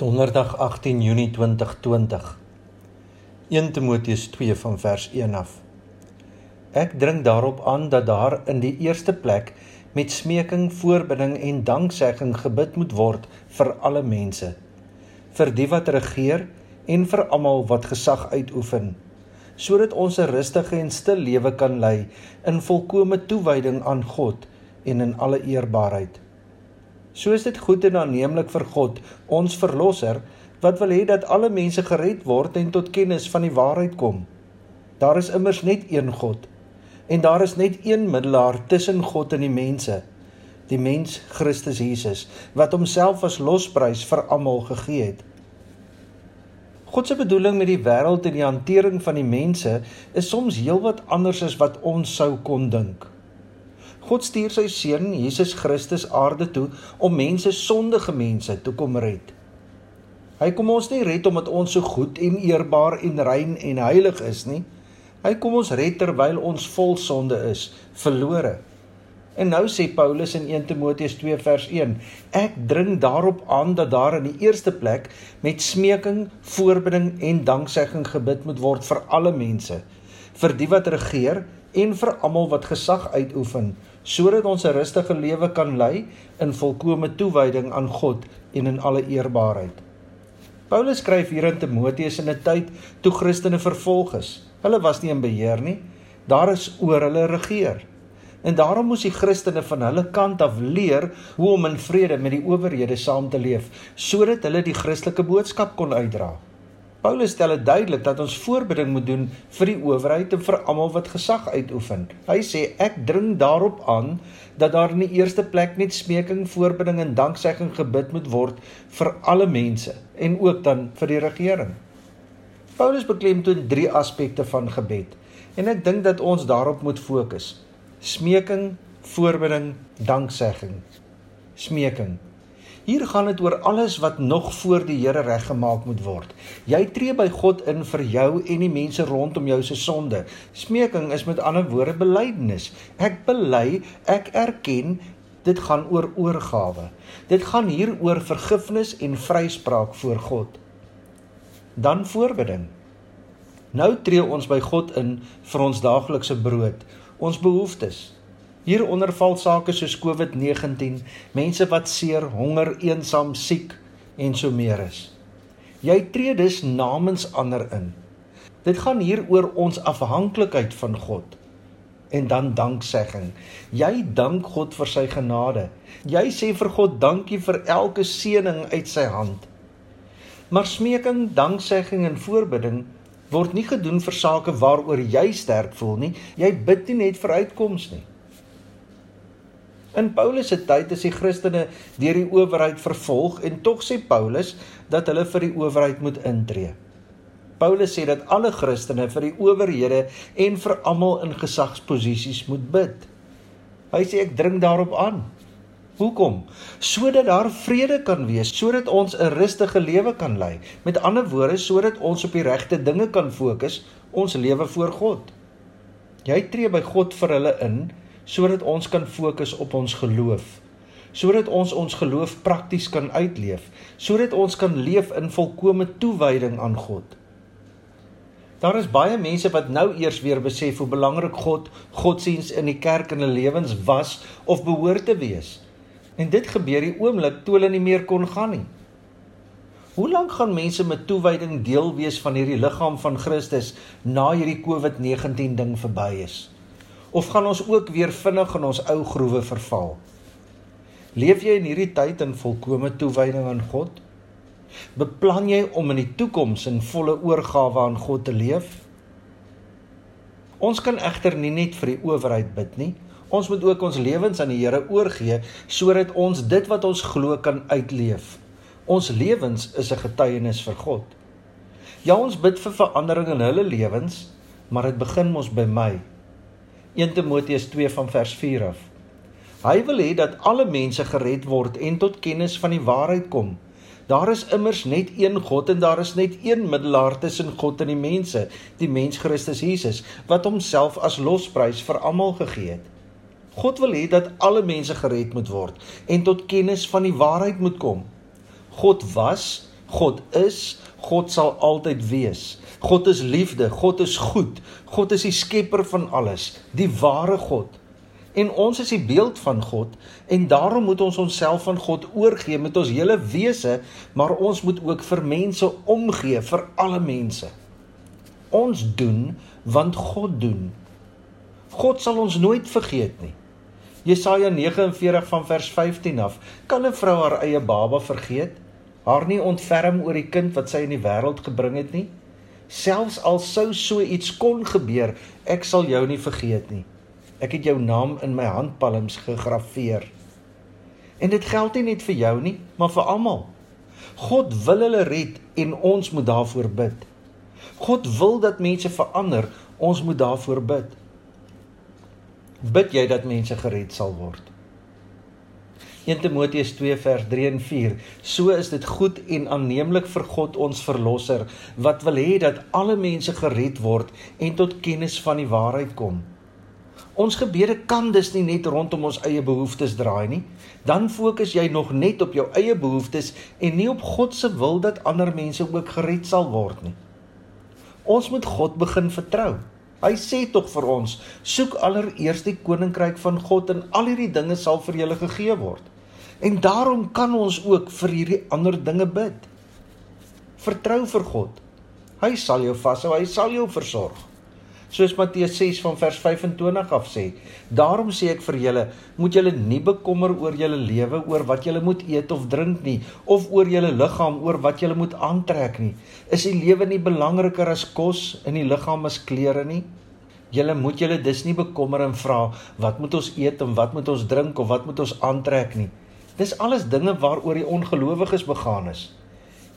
Donderdag 18 Junie 2020. 1 Timoteus 2 van vers 1 af. Ek dring daarop aan dat daar in die eerste plek met smeking, voorbidding en danksegging gebid moet word vir alle mense, vir die wat regeer en vir almal wat gesag uitoefen, sodat ons 'n rustige en stil lewe kan lei in volkomme toewyding aan God en in alle eerbaarheid. So is dit goed en aanneemlik vir God, ons verlosser, wat wil hê dat alle mense gered word en tot kennis van die waarheid kom. Daar is immers net een God en daar is net een middelaar tussen God en die mense, die mens Christus Jesus, wat homself as losprys vir almal gegee het. God se bedoeling met die wêreld en die hantering van die mense is soms heelwat anders as wat ons sou kon dink. God stuur sy seun Jesus Christus aarde toe om mense sondige mense te kom red. Hy kom ons nie red omdat ons so goed en eerbaar en rein en heilig is nie. Hy kom ons red terwyl ons vol sonde is, verlore. En nou sê Paulus in 1 Timoteus 2 vers 1: Ek dring daarop aan dat daar in die eerste plek met smeking, voorbidding en danksegging gebid moet word vir alle mense, vir die wat regeer en vir almal wat gesag uitoefen, sodat ons 'n rustige lewe kan lei in volkomme toewyding aan God en in alle eerbaarheid. Paulus skryf hier in Timoteus in 'n tyd toe Christene vervolg is. Hulle was nie in beheer nie. Daar is oor hulle regeer. En daarom moes die Christene van hulle kant af leer hoe om in vrede met die owerhede saam te leef sodat hulle die Christelike boodskap kon uitdra. Paulus stel dit duidelik dat ons voorbereiding moet doen vir die owerheid en vir almal wat gesag uitoefen. Hy sê ek dring daarop aan dat daar in die eerste plek net smeking, voorbereiding en danksegging gebid moet word vir alle mense en ook dan vir die regering. Paulus beklemtoon drie aspekte van gebed en ek dink dat ons daarop moet fokus. Smeking, voorbereiding, danksegging. Smeking Hier gaan dit oor alles wat nog voor die Here reggemaak moet word. Jy tree by God in vir jou en die mense rondom jou se sonde. Smeking is met ander woorde belydenis. Ek bely, ek erken dit gaan oor oorgawe. Dit gaan hier oor vergifnis en vryspraak voor God. Dan voorbidding. Nou tree ons by God in vir ons daaglikse brood, ons behoeftes, Hieronder val sake soos COVID-19, mense wat seer, honger, eensaam, siek en so meer is. Jy tree dus namens ander in. Dit gaan hier oor ons afhanklikheid van God en dan danksegging. Jy dank God vir sy genade. Jy sê vir God dankie vir elke seëning uit sy hand. Maar smeking, danksegging en voorbidding word nie gedoen vir sake waaroor jy sterk voel nie. Jy bid nie net vir uitkomste nie. In Paulus se tyd is die Christene deur die owerheid vervolg en tog sê Paulus dat hulle vir die owerheid moet intree. Paulus sê dat alle Christene vir die owerhede en vir almal in gesagsposisies moet bid. Hy sê ek dring daarop aan. Hoekom? Sodat daar vrede kan wees, sodat ons 'n rustige lewe kan lei. Met ander woorde, sodat ons op die regte dinge kan fokus, ons lewe voor God. Jy tree by God vir hulle in sodat ons kan fokus op ons geloof sodat ons ons geloof prakties kan uitleef sodat ons kan leef in volkomme toewyding aan God. Daar is baie mense wat nou eers weer besef hoe belangrik God godsdiens in die kerk en hulle lewens was of behoort te wees. En dit gebeur die oomblik toe hulle nie meer kon gaan nie. Hoe lank gaan mense met toewyding deel wees van hierdie liggaam van Christus na hierdie COVID-19 ding verby is? Of gaan ons ook weer vinnig in ons ou groewe verval? Leef jy in hierdie tyd in volkomme toewyding aan God? Beplan jy om in die toekoms in volle oorgawe aan God te leef? Ons kan egter nie net vir die owerheid bid nie. Ons moet ook ons lewens aan die Here oorgee sodat ons dit wat ons glo kan uitleef. Ons lewens is 'n getuienis vir God. Ja, ons bid vir verandering in hulle lewens, maar dit begin mos by my. 1 Timoteus 2 van vers 4 af. Hy wil hê dat alle mense gered word en tot kennis van die waarheid kom. Daar is immers net een God en daar is net een middelaar tussen God en die mense, die mens Christus Jesus, wat homself as losprys vir almal gegee het. God wil hê dat alle mense gered moet word en tot kennis van die waarheid moet kom. God was, God is, God sal altyd wees. God is liefde, God is goed. God is die skepper van alles, die ware God. En ons is die beeld van God en daarom moet ons onsself aan God oorgee met ons hele wese, maar ons moet ook vir mense omgee, vir alle mense. Ons doen want God doen. God sal ons nooit vergeet nie. Jesaja 49 van vers 15 af. Kan 'n vrou haar eie baba vergeet? Haar nie ontferm oor die kind wat sy in die wêreld gebring het nie? Selfs al sou so iets kon gebeur, ek sal jou nie vergeet nie. Ek het jou naam in my handpalms gegraveer. En dit geld nie net vir jou nie, maar vir almal. God wil hulle red en ons moet daarvoor bid. God wil dat mense verander, ons moet daarvoor bid. Bid jy dat mense gered sal word? 1 Timoteus 2 vers 3 en 4. So is dit goed en aanneemlik vir God ons verlosser wat wil hê dat alle mense gered word en tot kennis van die waarheid kom. Ons gebede kan dus nie net rondom ons eie behoeftes draai nie. Dan fokus jy nog net op jou eie behoeftes en nie op God se wil dat ander mense ook gered sal word nie. Ons moet God begin vertrou. Hy sê tog vir ons: "Soek allereerst die koninkryk van God en al hierdie dinge sal vir julle gegee word." En daarom kan ons ook vir hierdie ander dinge bid. Vertrou vir God. Hy sal jou vashou, hy sal jou versorg soos Matteus 6 van vers 25 af sê. Daarom sê ek vir julle, moet julle nie bekommer oor julle lewe, oor wat julle moet eet of drink nie, of oor julle liggaam, oor wat julle moet aantrek nie. Is die lewe nie belangriker as kos en die liggaam as klere nie? Julle moet julle dus nie bekommer en vra wat moet ons eet en wat moet ons drink of wat moet ons aantrek nie. Dis alles dinge waaroor die ongelowiges begaan is.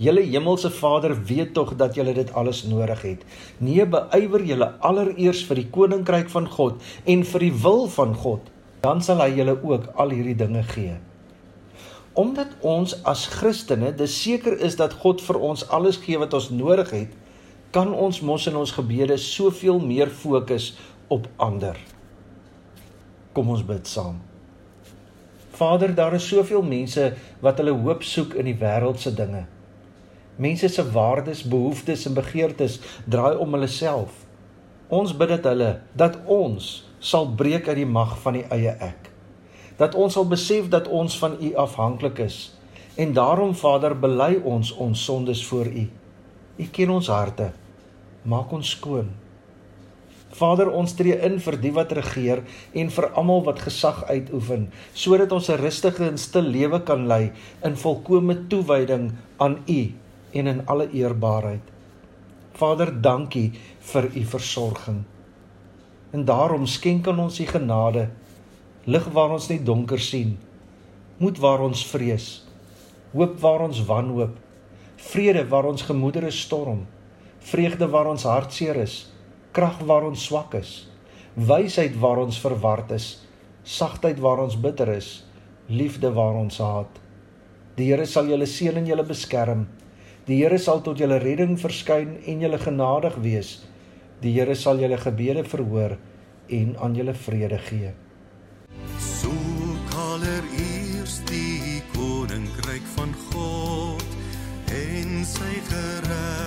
Julle hemelse Vader weet tog dat julle dit alles nodig het. Nee, beywer julle allereers vir die koninkryk van God en vir die wil van God, dan sal hy julle ook al hierdie dinge gee. Omdat ons as Christene dis seker is dat God vir ons alles gee wat ons nodig het, kan ons mos in ons gebede soveel meer fokus op ander. Kom ons bid saam. Vader, daar is soveel mense wat hulle hoop soek in die wêreldse dinge. Mense se waardes, behoeftes en begeertes draai om hulle self. Ons bid dat hulle dat ons sal breek uit die mag van die eie ek. Dat ons sal besef dat ons van U afhanklik is en daarom Vader bely ons ons sondes voor U. U ken ons harte. Maak ons skoon. Vader, ons tree in vir die wat regeer en vir almal wat gesag uitoefen, sodat ons 'n rustige en stil lewe kan lei in volkomme toewyding aan U en in alle eerbaarheid. Vader, dankie vir u versorging. En daarom skenk aan ons u genade, lig waar ons net donker sien, moed waar ons vrees, hoop waar ons wanhoop, vrede waar ons gemoedere storm, vreugde waar ons hartseer is, krag waar ons swak is, wysheid waar ons verward is, sagtheid waar ons bitter is, liefde waar ons haat. Die Here sal julle seën en julle beskerm. Die Here sal tot julle redding verskyn en julle genadig wees. Die Here sal julle gebede verhoor en aan julle vrede gee. Soek allereerst die koninkryk van God en sy geregtigheid